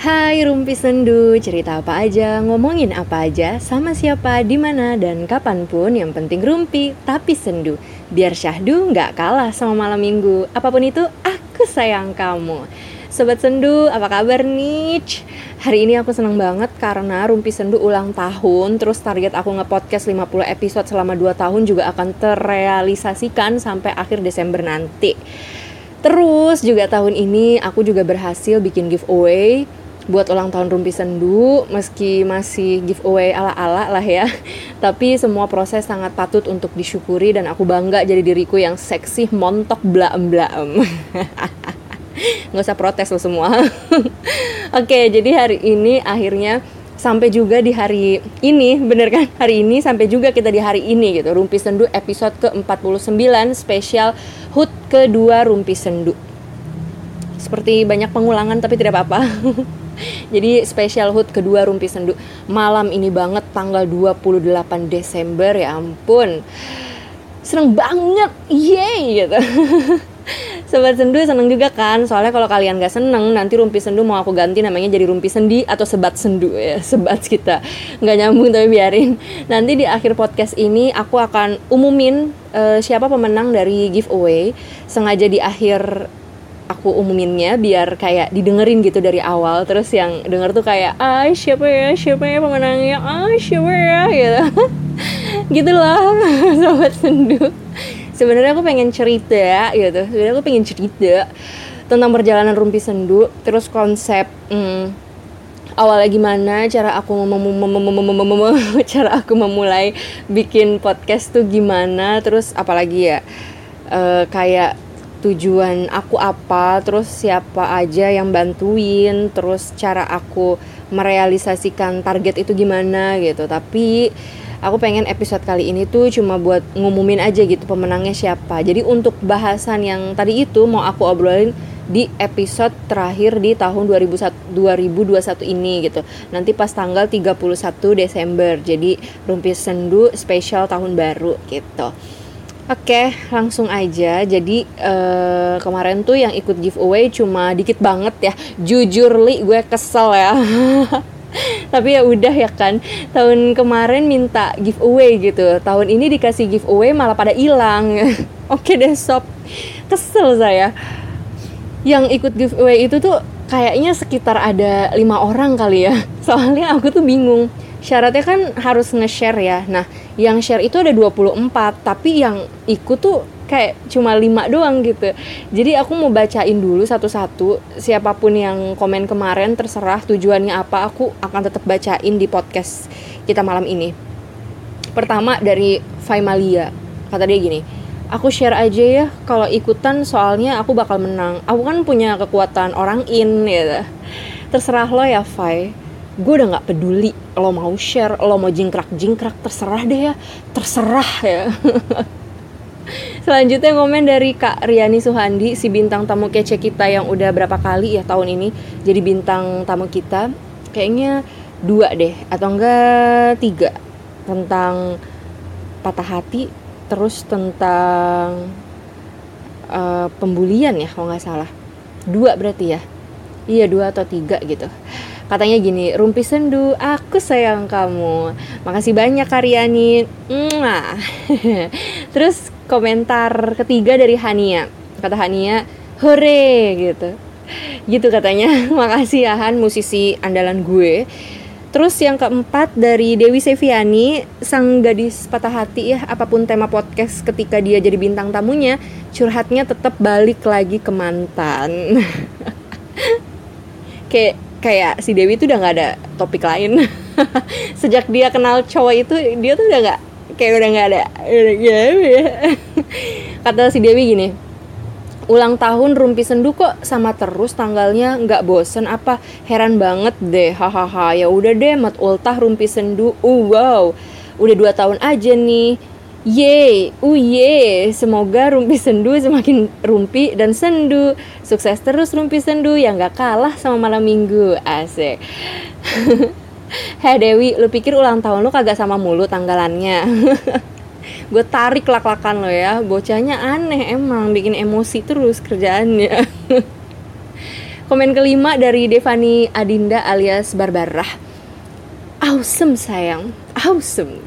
Hai Rumpi Sendu, cerita apa aja, ngomongin apa aja, sama siapa, di mana dan kapan pun yang penting rumpi tapi sendu. Biar syahdu nggak kalah sama malam minggu. Apa pun itu, aku sayang kamu. Sobat Sendu, apa kabar nih? Hari ini aku seneng banget karena Rumpi Sendu ulang tahun Terus target aku nge-podcast 50 episode selama 2 tahun juga akan terrealisasikan sampai akhir Desember nanti Terus juga tahun ini aku juga berhasil bikin giveaway buat ulang tahun Rumpi Sendu meski masih giveaway ala-ala lah ya. Tapi semua proses sangat patut untuk disyukuri dan aku bangga jadi diriku yang seksi montok blaem-blaem nggak usah protes lo semua. Oke jadi hari ini akhirnya sampai juga di hari ini bener kan? Hari ini sampai juga kita di hari ini gitu. Rumpi Sendu episode ke-49 spesial HUT kedua Rumpi Sendu. Seperti banyak pengulangan tapi tidak apa-apa Jadi special hood kedua Rumpi Sendu. Malam ini banget tanggal 28 Desember ya ampun. Seneng banget, yeay gitu. Sobat Sendu seneng juga kan? Soalnya kalau kalian gak seneng Nanti Rumpi Sendu mau aku ganti namanya jadi Rumpi Sendi Atau Sebat Sendu ya Sebat kita. Gak nyambung tapi biarin. Nanti di akhir podcast ini Aku akan umumin uh, Siapa pemenang dari giveaway. Sengaja di akhir aku umuminnya biar kayak didengerin gitu dari awal. Terus yang denger tuh kayak ah siapa ya? Siapa ya pemenangnya? Ah siapa ya? Gitu. Gitu loh sobat sendu. Sebenarnya aku pengen cerita gitu. Sebenarnya aku pengen cerita tentang perjalanan rumpi sendu terus konsep hmm, awalnya gimana cara aku cara aku memulai bikin podcast tuh gimana terus apalagi ya uh, kayak tujuan aku apa, terus siapa aja yang bantuin, terus cara aku merealisasikan target itu gimana gitu. Tapi aku pengen episode kali ini tuh cuma buat ngumumin aja gitu pemenangnya siapa. Jadi untuk bahasan yang tadi itu mau aku obrolin di episode terakhir di tahun 2021 ini gitu. Nanti pas tanggal 31 Desember. Jadi Rumpi Sendu spesial tahun baru gitu. Oke, langsung aja. Jadi uh, kemarin tuh yang ikut giveaway cuma dikit banget ya. Jujur li, gue kesel ya. Tapi ya udah ya kan. Tahun kemarin minta giveaway gitu. Tahun ini dikasih giveaway malah pada hilang. Oke deh sob. Kesel saya. Yang ikut giveaway itu tuh kayaknya sekitar ada lima orang kali ya. Soalnya aku tuh bingung syaratnya kan harus nge-share ya. Nah, yang share itu ada 24, tapi yang ikut tuh kayak cuma 5 doang gitu. Jadi aku mau bacain dulu satu-satu siapa pun yang komen kemarin terserah tujuannya apa, aku akan tetap bacain di podcast kita malam ini. Pertama dari Faimalia. Kata dia gini, aku share aja ya kalau ikutan soalnya aku bakal menang. Aku kan punya kekuatan orang in ya. Terserah lo ya, Fai gue udah nggak peduli lo mau share lo mau jingkrak jingkrak terserah deh ya. Terserah ya. Selanjutnya komen dari Kak Riani Suhandi si bintang tamu kece kita yang udah berapa kali ya tahun ini jadi bintang tamu kita. Kayaknya dua deh atau enggak tiga. Tentang patah hati terus tentang uh, pembulian ya kalau nggak salah. Dua berarti ya? Iya dua atau tiga gitu Katanya gini, Rumpi Sendu, aku sayang kamu. Makasih banyak Karyani. Terus komentar ketiga dari Hania. Kata Hania, hore gitu. Gitu katanya. Makasih ya Han, musisi andalan gue. Terus yang keempat dari Dewi Seviani, sang gadis patah hati ya, apa pun tema podcast ketika dia jadi bintang tamunya, curhatnya tetap balik lagi ke mantan. Kayak kayak si Dewi tuh udah nggak ada topik lain. Sejak dia kenal cowok itu dia tuh udah nggak kayak udah nggak ada kata si Dewi gini ulang tahun Rumpi Sendu kok sama terus tanggalnya? Nggak bosen apa? Heran banget deh hahaha. Ya udah deh mat ultah Rumpi Sendu. Uh, wow. Udah dua tahun aja nih Yeay, uh ye, semoga rumpi sendu semakin rumpi dan sendu. Sukses terus rumpi sendu yang gak kalah sama malam minggu. Asik. Hei Dewi, lu pikir ulang tahun lu kagak sama mulu tanggalannya? Gue tarik lak-lakan lo ya. Bocahnya aneh emang, bikin emosi terus kerjaannya. Komen kelima dari Devani Adinda alias Barbarah. Awesome sayang, awesome.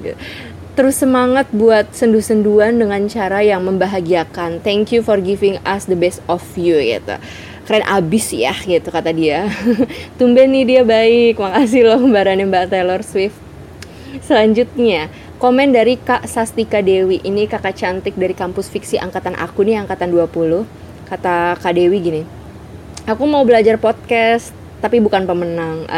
Terus semangat buat sendu-senduan dengan cara yang membahagiakan. Thank you for giving us the best of you gitu. Keren abis ya gitu kata dia. Tumben nih dia baik. Makasih loh kembarannya Mbak Taylor Swift. Selanjutnya, komen dari Kak Sastika Dewi. Ini kakak cantik dari kampus fiksi angkatan aku nih, angkatan 20. Kata Kak Dewi gini, aku mau belajar podcast tapi bukan pemenang.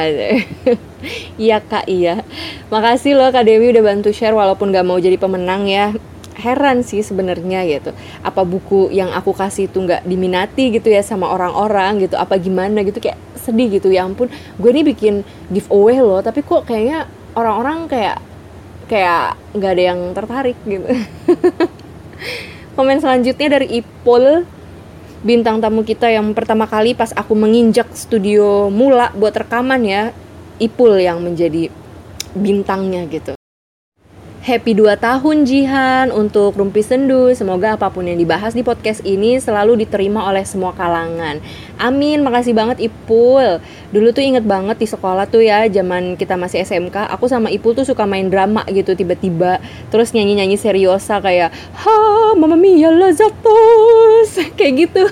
Iya kak iya. Makasih loh kak Dewi udah bantu share walaupun gak mau jadi pemenang ya. Heran sih sebenarnya gitu. Apa buku yang aku kasih itu nggak diminati gitu ya sama orang-orang gitu? Apa gimana gitu? Kayak sedih gitu ya ampun. Gue nih bikin giveaway loh tapi kok kayaknya orang-orang kayak kayak nggak ada yang tertarik gitu. Komen selanjutnya dari Ipul bintang tamu kita yang pertama kali pas aku menginjak studio mula buat rekaman ya Ipul yang menjadi bintangnya gitu Happy 2 tahun Jihan untuk Rumpi Sendu. Semoga apa pun yang dibahas di podcast ini selalu diterima oleh semua kalangan. Amin. Makasih banget Ipul. Dulu tuh inget banget di sekolah tuh ya, zaman kita masih SMK, aku sama Ipul tuh suka main drama gitu tiba-tiba. Terus nyanyi-nyanyi seriosa kayak, "Ha, mama mia lazatos." Kayak gitu.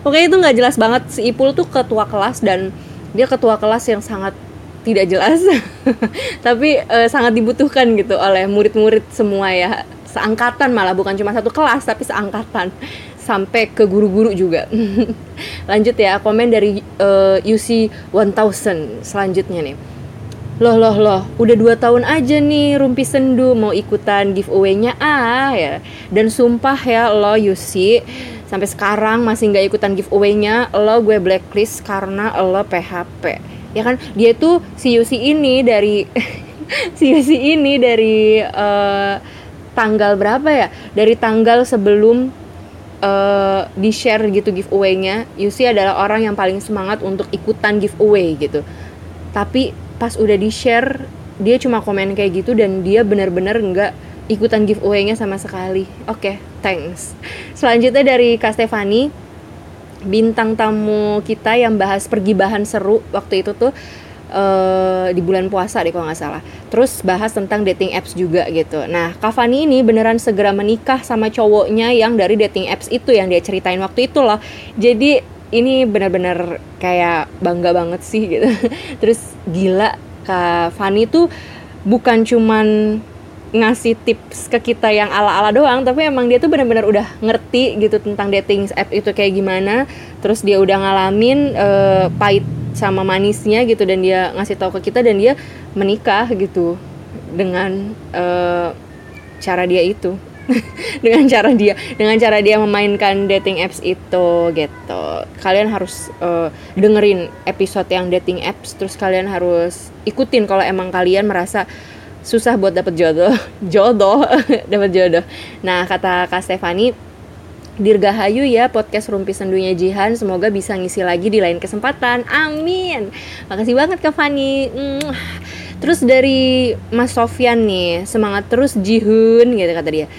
Pokoknya itu nggak jelas banget si Ipul tuh ketua kelas dan dia ketua kelas yang sangat tidak jelas. Tapi uh, sangat dibutuhkan gitu oleh murid-murid semua ya. Seangkatan malah bukan cuma satu kelas tapi seangkatan. Sampai ke guru-guru juga. Lanjut ya komen dari uh, UC 1000 selanjutnya nih. Loh loh loh udah dua tahun aja nih Rumpi Sendu mau ikutan giveaway-nya ah ya. Dan sumpah ya lo UC sampai sekarang masih nggak ikutan giveaway-nya lo gue blacklist karena lo PHP ya kan? Dia tuh si Yusi ini dari si Yusi ini dari uh, tanggal berapa ya? Dari tanggal sebelum uh, di share gitu giveaway-nya Yusi adalah orang yang paling semangat untuk ikutan giveaway gitu. Tapi pas udah di share dia cuma komen kayak gitu dan dia benar-benar nggak ikutan giveaway-nya sama sekali. Oke okay, thanks. Selanjutnya dari Kak Stefani bintang tamu kita yang bahas pergi bahan seru waktu itu tuh Uh, di bulan puasa deh kalau nggak salah. Terus bahas tentang dating apps juga gitu. Nah, Kavani ini beneran segera menikah sama cowoknya yang dari dating apps itu yang dia ceritain waktu itu loh. Jadi ini bener-bener kayak bangga banget sih gitu. Terus gila Kak Fani tuh bukan cuman ngasih tips ke kita yang ala-ala doang tapi emang dia tuh benar-benar udah ngerti gitu tentang dating app itu kayak gimana. Terus dia udah ngalamin uh, pahit sama manisnya gitu dan dia ngasih tahu ke kita dan dia menikah gitu dengan uh, cara dia itu. Dengan cara dia dengan cara dia memainkan dating apps itu gitu. Kalian harus uh, dengerin episode yang dating apps terus kalian harus ikutin kalau emang kalian merasa susah buat dapet jodoh jodoh dapet jodoh. Nah kata kak Stefani Dirgahayu ya podcast Rumpi Sendunya Jihan. Semoga bisa ngisi lagi di lain kesempatan. Amin. Makasih banget Kak Fani. Terus dari Mas Sofyan nih Semangat terus Jihun gitu kata dia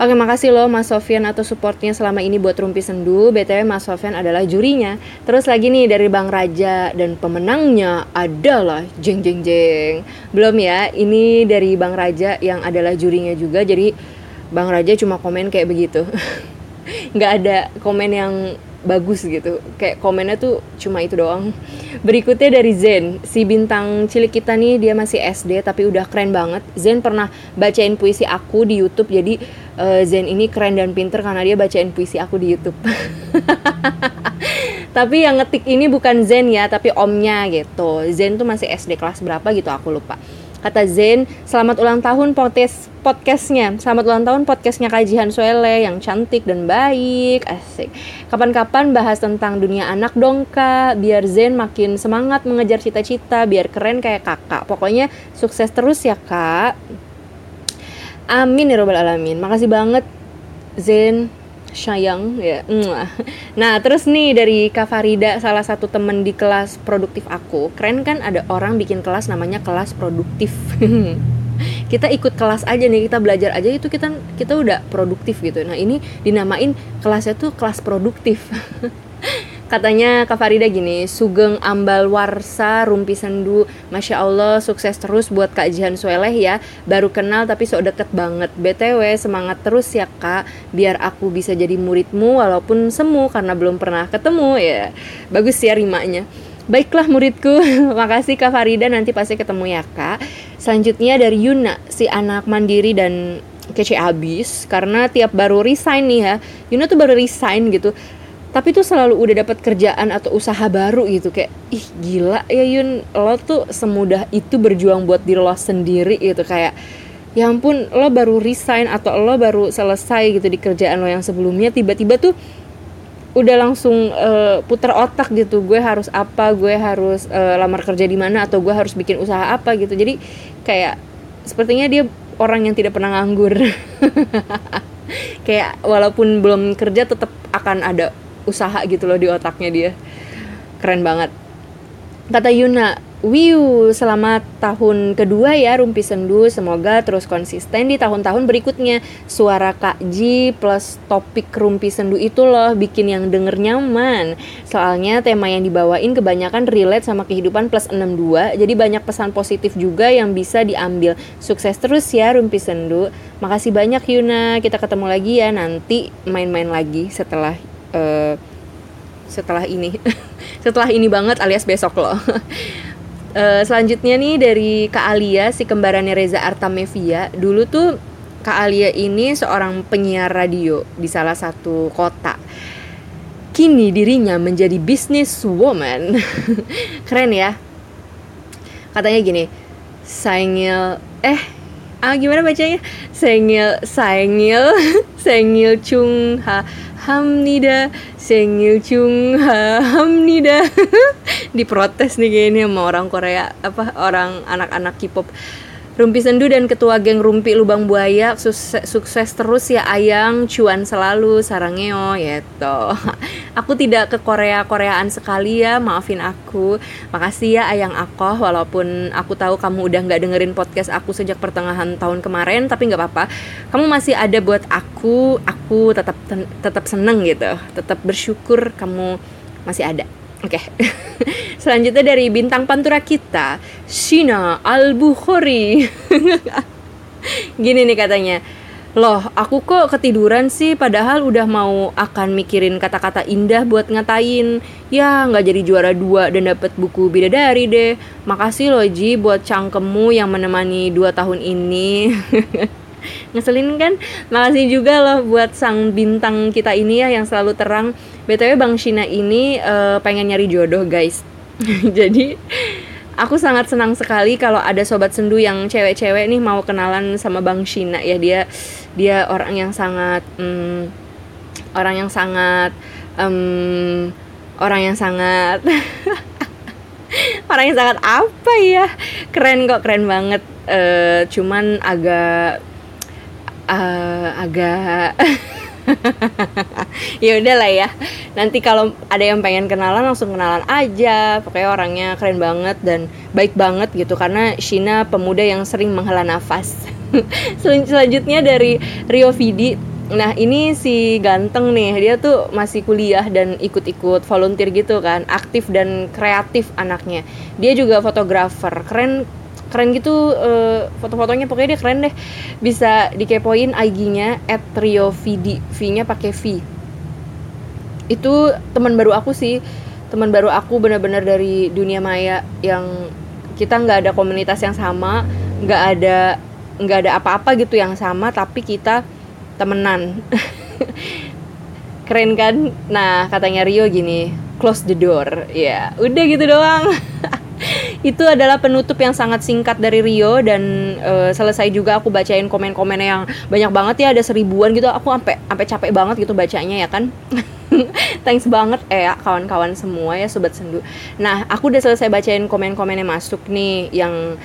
Oke makasih loh Mas Sofyan atau supportnya selama ini buat Rumpi Sendu. BTW Mas Sofyan adalah jurinya. Terus lagi nih dari Bang Raja Dan pemenangnya adalah Jeng Jeng Jeng. Belum ya ini dari Bang Raja yang adalah jurinya juga. Jadi Bang Raja cuma komen kayak begitu. Nggak ada komen yang bagus gitu. Kayak komennya tuh cuma itu doang. Berikutnya dari Zen. Si bintang cilik kita nih dia masih SD tapi udah keren banget. Zen pernah bacain puisi aku di YouTube. Jadi uh, Zen ini keren dan pinter karena dia bacain puisi aku di YouTube. Tapi yang ngetik ini bukan Zen ya tapi omnya gitu. Zen tuh masih SD kelas berapa gitu aku lupa Kata Zen, selamat ulang tahun podcast podcastnya. Selamat ulang tahun podcastnya Kajian Suele yang cantik dan baik. Asik. Kapan-kapan bahas tentang dunia anak dong kak. Biar Zen makin semangat mengejar cita-cita. Biar keren kayak kakak. Pokoknya sukses terus ya kak. Amin ya robbal alamin. Makasih banget Zen sayang ya. Nah terus nih dari Kak Farida salah satu temen di kelas produktif aku keren kan ada orang bikin kelas namanya kelas produktif. Kita ikut kelas aja nih kita belajar aja itu kita kita udah produktif gitu. Nah ini dinamain kelasnya tuh kelas produktif Katanya Kak Farida gini, Sugeng Ambal Warsa Rumpi Sendu. Masya Allah sukses terus buat Kak Jihan Sueleh ya. Baru kenal tapi sok deket banget. BTW semangat terus ya Kak. Biar aku bisa jadi muridmu walaupun semu karena belum pernah ketemu ya. Bagus ya rimanya. Baiklah muridku, makasih Kak Farida. Nanti pasti ketemu ya Kak. Selanjutnya dari Yuna, si anak mandiri dan kece abis Karena tiap baru resign nih ya. Yuna tuh baru resign gitu tapi tuh selalu udah dapat kerjaan atau usaha baru gitu kayak ih gila ya Yun lo tuh semudah itu berjuang buat diri lo sendiri gitu. Kayak ya ampun lo baru resign atau lo baru selesai gitu di kerjaan lo yang sebelumnya tiba-tiba tuh udah langsung uh, putar otak gitu gue harus apa gue harus uh, lamar kerja di mana atau gue harus bikin usaha apa gitu. Jadi kayak sepertinya dia orang yang tidak pernah nganggur. Kayak walaupun belum kerja tetap akan ada usaha gitu loh di otaknya dia keren banget kata Yuna Wiu, selamat tahun kedua ya Rumpi Sendu. Semoga terus konsisten di tahun-tahun berikutnya. Suara Kak Ji plus topik Rumpi Sendu itu loh bikin yang denger nyaman. Soalnya tema yang dibawain kebanyakan relate sama kehidupan plus 62. Jadi banyak pesan positif juga yang bisa diambil. Sukses terus ya Rumpi Sendu. Makasih banyak Yuna. Kita ketemu lagi ya nanti main-main lagi setelah uh, setelah ini setelah ini banget alias besok loh. Uh, selanjutnya nih dari Kak Alia si kembarannya Reza Artamevia. Dulu tuh Kak Alia ini seorang penyiar radio di salah satu kota. Kini dirinya menjadi bisnis woman keren ya. Katanya gini Saingil eh ah gimana bacanya? Sengil Sengil Sengil Chung Ha Hamnida Sengil Chung ha, Hamnida. Diprotes nih kayaknya sama orang Korea apa orang anak-anak K-pop Rumpi Sendu dan Ketua Geng Rumpi Lubang Buaya sukses, sukses terus ya Ayang cuan selalu sarangeo gitu. Aku tidak ke Korea Koreaan sekali ya maafin aku. Makasih ya Ayang Akoh walaupun aku tahu kamu udah nggak dengerin podcast aku sejak pertengahan tahun kemarin tapi nggak apa-apa. Kamu masih ada buat aku. Aku tetap tetap seneng gitu. Tetap bersyukur kamu masih ada. Oke. Okay. Selanjutnya dari bintang pantura kita, Shina Al-Bukhari. Gini nih katanya. Loh, aku kok ketiduran sih padahal udah mau akan mikirin kata-kata indah buat ngatain. Ya, nggak jadi juara dua dan dapet buku bidadari deh. Makasih loh Ji buat cangkemmu yang menemani dua tahun ini. Ngeselin kan? Makasih juga loh buat sang bintang kita ini ya yang selalu terang. Btw bang Shina ini uh, pengen nyari jodoh guys. Jadi aku sangat senang sekali kalau ada sobat sendu yang cewek-cewek nih mau kenalan sama bang Shina ya. Dia dia orang yang sangat um, orang yang sangat um, orang yang sangat orang yang sangat apa ya? Keren kok keren banget. Uh, cuman agak uh, agak ya udah lah ya. Nanti kalau ada yang pengen kenalan langsung kenalan aja. Pokoknya orangnya keren banget dan baik banget gitu karena Shina pemuda yang sering menghela nafas. Selanjutnya dari Rio Vidi. Nah ini si ganteng nih. Dia tuh masih kuliah dan ikut-ikut volunteer gitu kan. Aktif dan kreatif anaknya. Dia juga fotografer. Keren keren gitu uh, foto-fotonya. Pokoknya dia keren deh. Bisa dikepoin IG-nya at riovidi V-nya pakai V. Itu teman baru aku sih. Teman baru aku benar-benar dari dunia maya yang kita nggak ada komunitas yang sama nggak ada nggak ada apa-apa gitu yang sama tapi kita temenan. Keren kan? Nah katanya Rio gini close the door. Ya udah gitu doang itu adalah penutup yang sangat singkat dari Rio dan uh, selesai juga aku bacain komen-komen yang banyak banget ya ada seribuan gitu. Aku sampai sampai capek banget gitu bacanya ya kan? Thanks banget eh ya kawan-kawan semua ya sobat sendu. Nah aku udah selesai bacain komen-komen yang masuk nih yang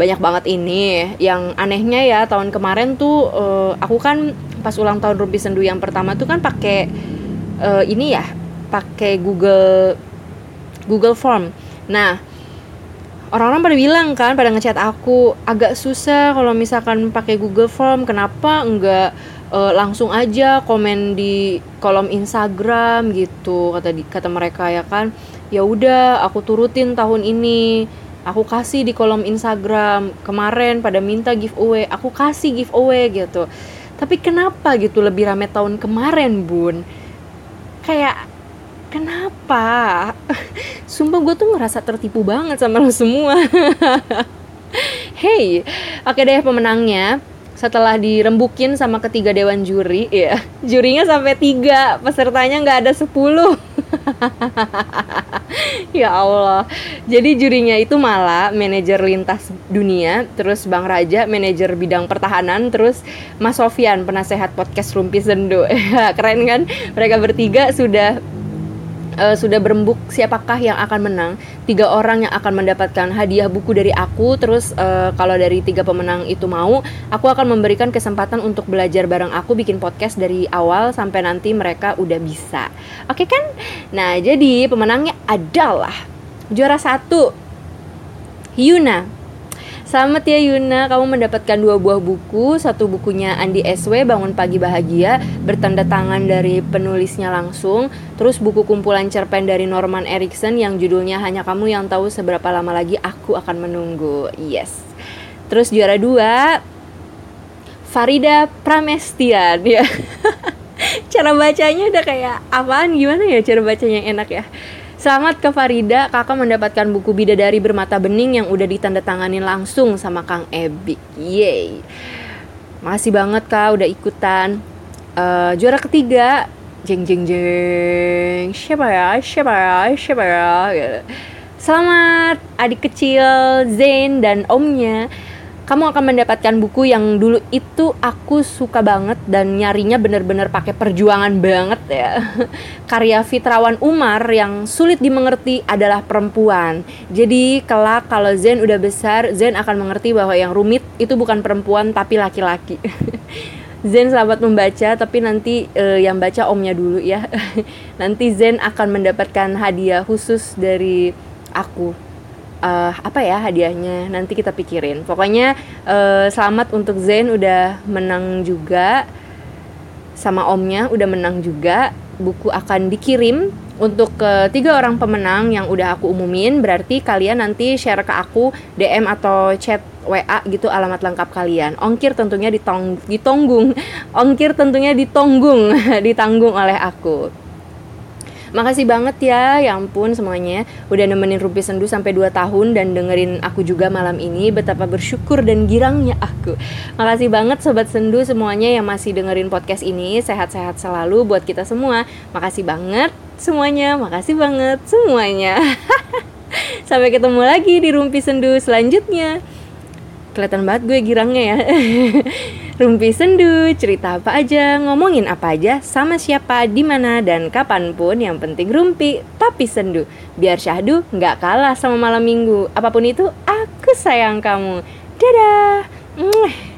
banyak banget ini. Yang anehnya ya tahun kemarin tuh uh, aku kan pas ulang tahun Rumpi Sendu yang pertama tuh kan pakai uh, ini ya pakai Google Google Form. Nah orang-orang pada bilang kan pada ngechat aku agak susah kalau misalkan pakai Google Form kenapa enggak uh, langsung aja komen di kolom Instagram gitu kata di, kata mereka ya kan. Ya udah aku turutin tahun ini aku kasih di kolom Instagram kemarin pada minta giveaway aku kasih giveaway gitu. Tapi kenapa gitu lebih rame tahun kemarin bun? Kayak kenapa? Sumpah gue tuh ngerasa tertipu banget sama lo semua. Hey oke deh pemenangnya. Setelah dirembukin sama ketiga dewan juri ya jurinya sampai tiga pesertanya nggak ada sepuluh. Ya Allah. Jadi jurinya itu malah manajer lintas dunia terus Bang Raja manajer bidang pertahanan terus Mas Sofian penasehat podcast Rumpi Sendo keren kan? Mereka bertiga sudah uh, sudah berembuk siapakah yang akan menang? Tiga orang yang akan mendapatkan hadiah buku dari aku terus uh, kalau dari tiga pemenang itu mau aku akan memberikan kesempatan untuk belajar bareng aku bikin podcast dari awal sampai nanti mereka udah bisa. Oke kan? Nah jadi pemenangnya adalah juara satu Yuna Selamat ya Yuna, kamu mendapatkan dua buah buku. Satu bukunya Andi SW, Bangun Pagi Bahagia Bertanda tangan dari penulisnya langsung. Terus buku kumpulan cerpen dari Norman Erickson Yang judulnya Hanya Kamu Yang Tahu Seberapa Lama Lagi Aku Akan Menunggu. Yes. Terus juara dua Farida Pramestian ya Cara bacanya udah kayak apaan? Gimana ya cara bacanya? Yang enak ya Selamat ke Farida, kakak mendapatkan buku Bidadari Bermata Bening yang udah ditandatangani langsung sama Kang Ebi. Yeay. Makasih banget kak udah ikutan. Uh, juara ketiga, jeng jeng jeng. Siapa ya? Siapa ya? Siapa ya? Gitu. Selamat adik kecil Zain dan omnya kamu akan mendapatkan buku yang dulu itu aku suka banget dan nyarinya bener-bener pakai perjuangan banget ya. Karya Fitrawan Umar yang sulit dimengerti adalah perempuan. Jadi kelak kalau Zen udah besar, Zen akan mengerti bahwa yang rumit itu bukan perempuan tapi laki-laki. Zen selamat membaca, tapi nanti uh, yang baca omnya dulu ya. nanti Zen akan mendapatkan hadiah khusus dari aku uh, apa ya hadiahnya nanti kita pikirin. Pokoknya uh, selamat untuk Zen udah menang juga sama omnya udah menang juga. Buku akan dikirim untuk ketiga orang pemenang yang udah aku umumin. Berarti kalian nanti share ke aku DM atau chat WA gitu alamat lengkap kalian. Ongkir tentunya ditong ditonggung. Ongkir tentunya ditonggung ditanggung oleh aku Makasih banget ya, ya ampun semuanya udah nemenin Rumpi Sendu sampai 2 tahun dan dengerin aku juga malam ini. Betapa bersyukur dan girangnya aku. Makasih banget sobat Sendu semuanya yang masih dengerin podcast ini. Sehat-sehat selalu buat kita semua. Makasih banget semuanya. Makasih banget semuanya. Sampai ketemu lagi di Rumpi Sendu selanjutnya. Kelihatan banget gue girangnya ya. Rumpi Sendu, cerita apa aja, ngomongin apa aja, sama siapa, di mana dan kapan pun yang penting rumpi, tapi sendu. Biar syahdu nggak kalah sama malam minggu. Apa pun itu, aku sayang kamu. Dadah.